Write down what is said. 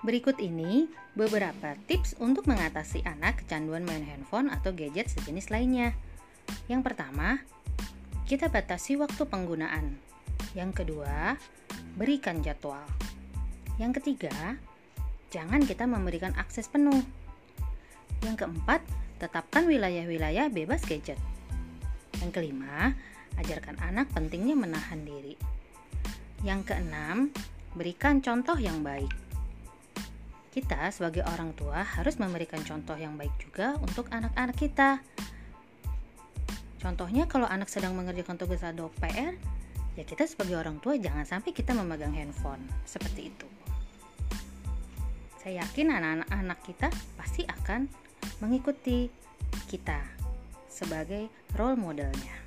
Berikut ini beberapa tips untuk mengatasi anak kecanduan main handphone atau gadget sejenis lainnya. Yang pertama, kita batasi waktu penggunaan. Yang kedua, berikan jadwal. Yang ketiga, jangan kita memberikan akses penuh. Yang keempat, tetapkan wilayah-wilayah bebas gadget. Yang kelima, ajarkan anak pentingnya menahan diri. Yang keenam, berikan contoh yang baik. Kita sebagai orang tua harus memberikan contoh yang baik juga untuk anak-anak kita. Contohnya kalau anak sedang mengerjakan tugas atau PR, ya kita sebagai orang tua jangan sampai kita memegang handphone. Seperti itu. Saya yakin anak-anak kita pasti akan mengikuti kita sebagai role modelnya.